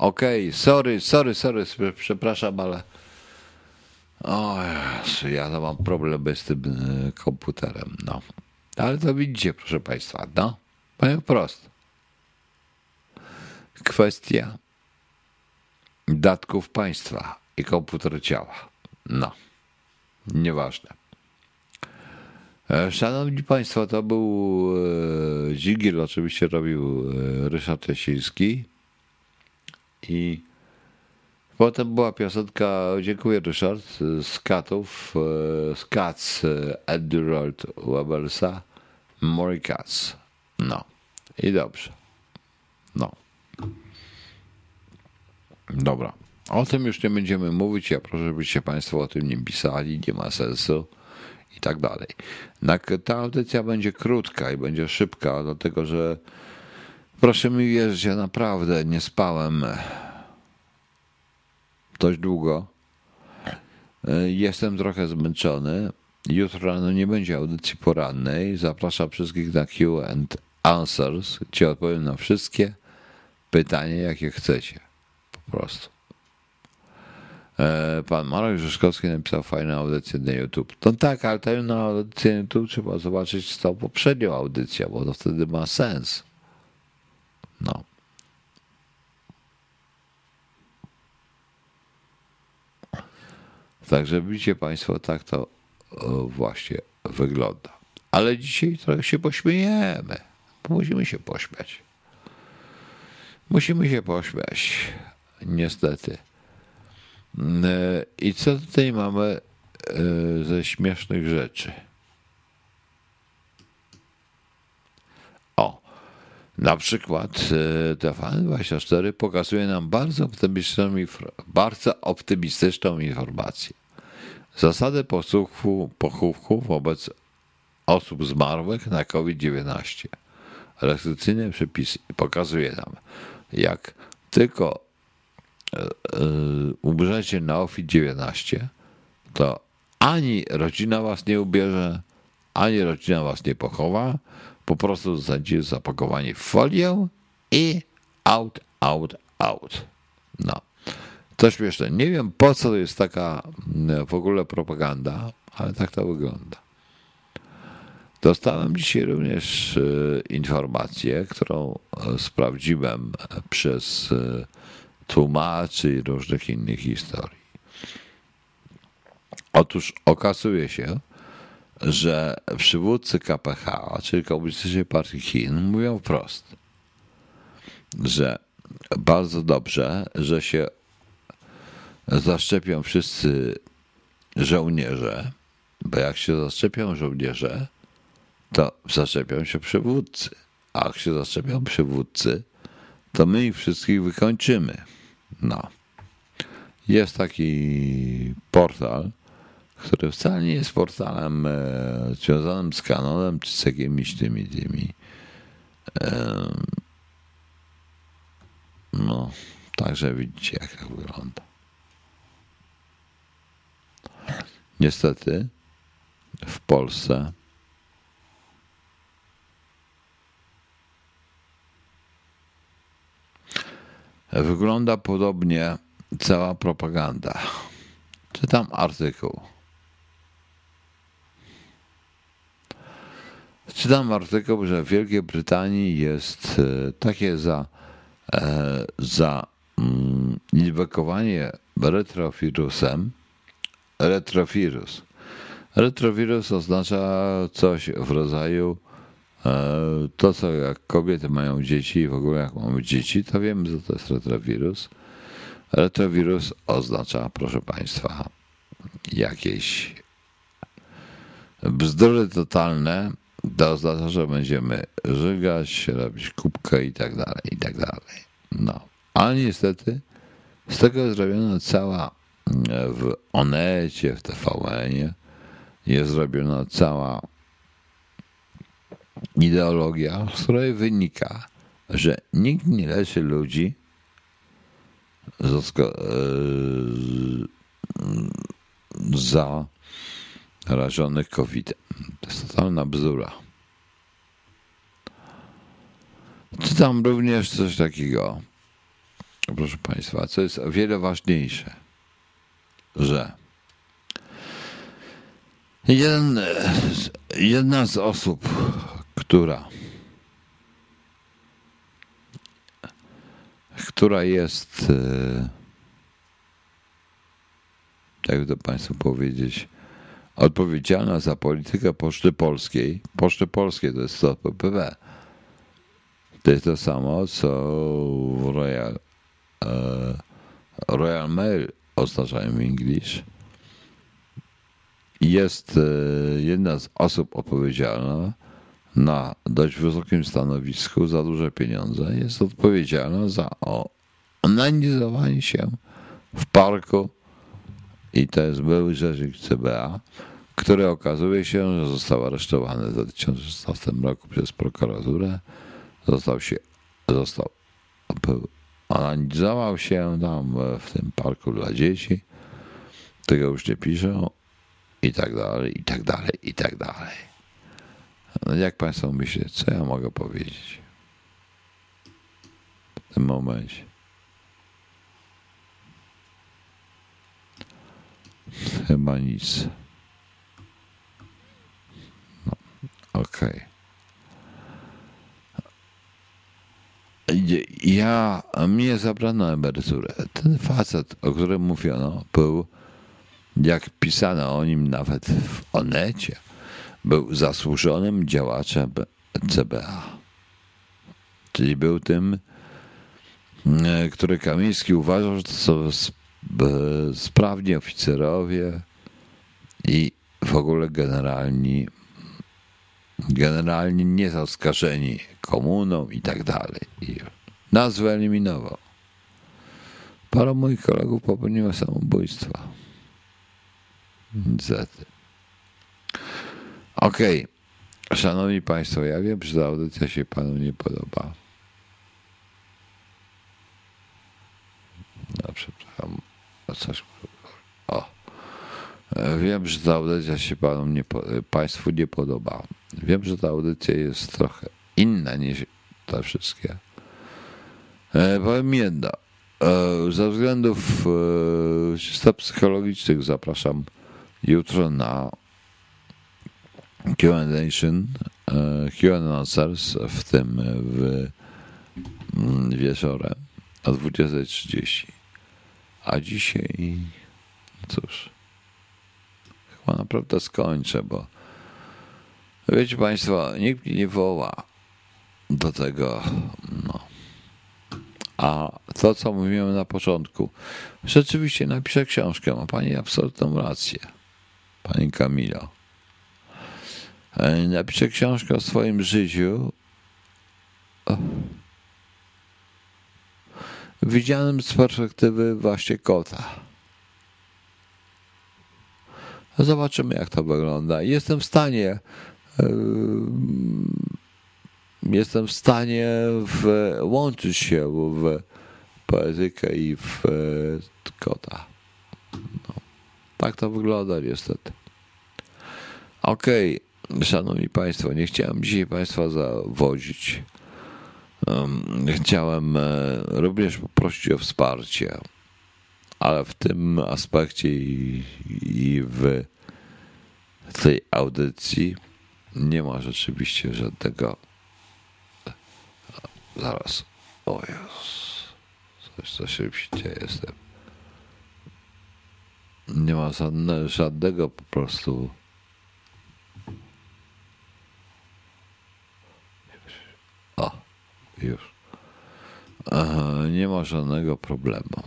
Okej, okay, sorry, sorry, sorry, przepraszam, ale o ja mam problemy z tym e, komputerem, no. Ale to widzicie, proszę Państwa, no, powiem wprost. Kwestia datków państwa i komputer ciała. No, nieważne. E, szanowni Państwo, to był e, Zigiel, oczywiście robił Ryszard Jasiński i Potem była piosenka, dziękuję Ryszard, z Katów, e, z Cats Edward Webelsa, More Cats. No i dobrze. No. Dobra. O tym już nie będziemy mówić. Ja proszę, żebyście Państwo o tym nie pisali, nie ma sensu i tak dalej. Ta audycja będzie krótka i będzie szybka, dlatego że proszę mi wierzyć, ja naprawdę nie spałem dość długo. E, jestem trochę zmęczony. Jutro rano nie będzie audycji porannej. Zapraszam wszystkich na Q and Answers, gdzie odpowiem na wszystkie pytania, jakie chcecie. Po prostu. E, pan Marek Rzeszkowski napisał fajną audycję na YouTube. No tak, ale tę audycję na YouTube trzeba zobaczyć z tą poprzednią audycją, bo to wtedy ma sens. No. Także widzicie Państwo, tak to właśnie wygląda. Ale dzisiaj trochę się pośmiejemy. Musimy się pośmiać. Musimy się pośmiać. Niestety. E, I co tutaj mamy e, ze śmiesznych rzeczy? O, na przykład e, TVN24 pokazuje nam bardzo optymistyczną, bardzo optymistyczną informację. Zasady posłuchu, pochówku wobec osób zmarłych na COVID-19. Restrykcyjne przepisy pokazuje nam, jak tylko e, e, umrzecie na COVID-19, to ani rodzina was nie ubierze, ani rodzina was nie pochowa, po prostu zostaniecie zapakowani w folię i out, out, out. No. To śmieszne. Nie wiem po co to jest taka mm, w ogóle propaganda, ale tak to wygląda. Dostałem dzisiaj również e, informację, którą e, sprawdziłem przez e, tłumaczy i różnych innych historii. Otóż okazuje się, że przywódcy KPH, czyli Komunistycznej Partii Chin, mówią wprost, że bardzo dobrze, że się zaszczepią wszyscy żołnierze, bo jak się zaszczepią żołnierze, to zaszczepią się przywódcy. A jak się zaszczepią przywódcy, to my ich wszystkich wykończymy. No. Jest taki portal, który wcale nie jest portalem e, związanym z kanonem, czy z jakimiś tymi, tymi e, no, także widzicie, jak to wygląda. Niestety w Polsce wygląda podobnie cała propaganda. Czytam artykuł. Czytam artykuł, że w Wielkiej Brytanii jest e, takie za, e, za mm, inwekowanie retrowirusem retrowirus. Retrowirus oznacza coś w rodzaju e, to, co jak kobiety mają dzieci i w ogóle jak mamy dzieci, to wiemy, że to jest retrowirus. Retrowirus oznacza, proszę Państwa, jakieś bzdury totalne. To oznacza, że będziemy żygać, robić kubkę i tak dalej, i tak dalej. No, ale niestety z tego jest zrobiona cała w Onecie, w tvn jest zrobiona cała ideologia, z której wynika, że nikt nie leczy ludzi zarażonych COVID-em. To jest totalna bzdura. Czytam również coś takiego, proszę Państwa, co jest o wiele ważniejsze, że jeden, jedna z osób, która która jest e, jakby to Państwu powiedzieć odpowiedzialna za politykę Poczty Polskiej. Poczty Polskiej to jest to PPW. To jest to samo, co Royal, e, Royal Mail oznaczają w English. Jest e, jedna z osób odpowiedzialna na dość wysokim stanowisku za duże pieniądze. Jest odpowiedzialna za onanizowanie się w parku i to jest były rzecznik CBA, który okazuje się, że został aresztowany w 2016 roku przez prokuraturę. Został się, został, analizował się tam w tym parku dla dzieci. Tego już nie piszą i tak dalej, i tak dalej, i tak dalej. No jak Państwo myślą, co ja mogę powiedzieć w tym momencie? Chyba nic. No, okej. Okay. Ja, mnie zabrano emeryturę. Ten facet, o którym mówiono, był, jak pisano o nim nawet w Onecie, był zasłużonym działaczem CBA. Czyli był tym, e, który Kamiński uważał, że to są sprawni oficerowie i w ogóle generalni, generalnie niezaskarżeni komuną i tak dalej. I nas wyeliminował. Paru moich kolegów popełniło samobójstwa. Niestety. Okej. Okay. Szanowni Państwo, ja wiem, że ta audycja się Panu nie podoba. No, przepraszam. O, coś. O. Wiem, że ta audycja się nie, Państwu nie podoba. Wiem, że ta audycja jest trochę inna niż te wszystkie. E, powiem jedno. E, ze względów e, czysto psychologicznych zapraszam jutro na Q&A Answers, w tym w mm, wieczorem o 20.30. A dzisiaj, cóż, chyba naprawdę skończę, bo wiecie Państwo, nikt mnie nie woła do tego, no. A to, co mówiłem na początku, rzeczywiście napiszę książkę, ma Pani absolutną rację, Pani Kamilo. E, napiszę książkę o swoim życiu, widzianym z perspektywy właśnie kota. Zobaczymy, jak to wygląda. Jestem w stanie. Jestem w stanie włączyć się w poetykę i w kota. No, tak to wygląda niestety. Okej, okay. szanowni państwo, nie chciałem dzisiaj państwa zawodzić. Chciałem e, również poprosić o wsparcie, ale w tym aspekcie i, w tej audycji nie ma rzeczywiście żadnego. Zaraz. O Jezus. Coś, co się dzieje. Jestem. Nie ma żadne, żadnego po prostu już. Nie ma żadnego problemu.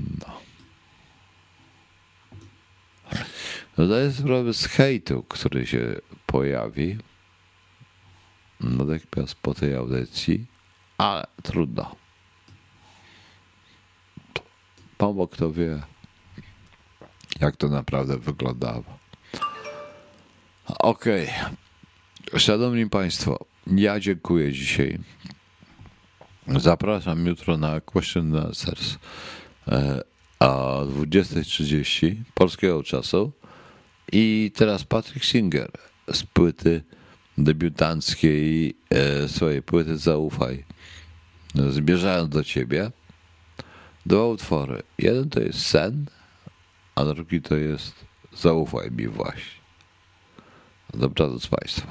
No. Zdaję sprawę z hejtu, który się pojawi natychmiast po tej audycji, ale trudno. Pan Bóg to wie, jak to naprawdę wyglądało. Okej. Okay. Szanowni Państwo, ja dziękuję dzisiaj. Zapraszam jutro na Question Answers e, o 20.30 polskiego czasu. I teraz Patrick Singer z płyty debiutanckiej, e, swojej płyty Zaufaj. zmierzają do ciebie. Dwa utwory. Jeden to jest sen, a drugi to jest zaufaj mi właśnie. Dobranoc Państwu.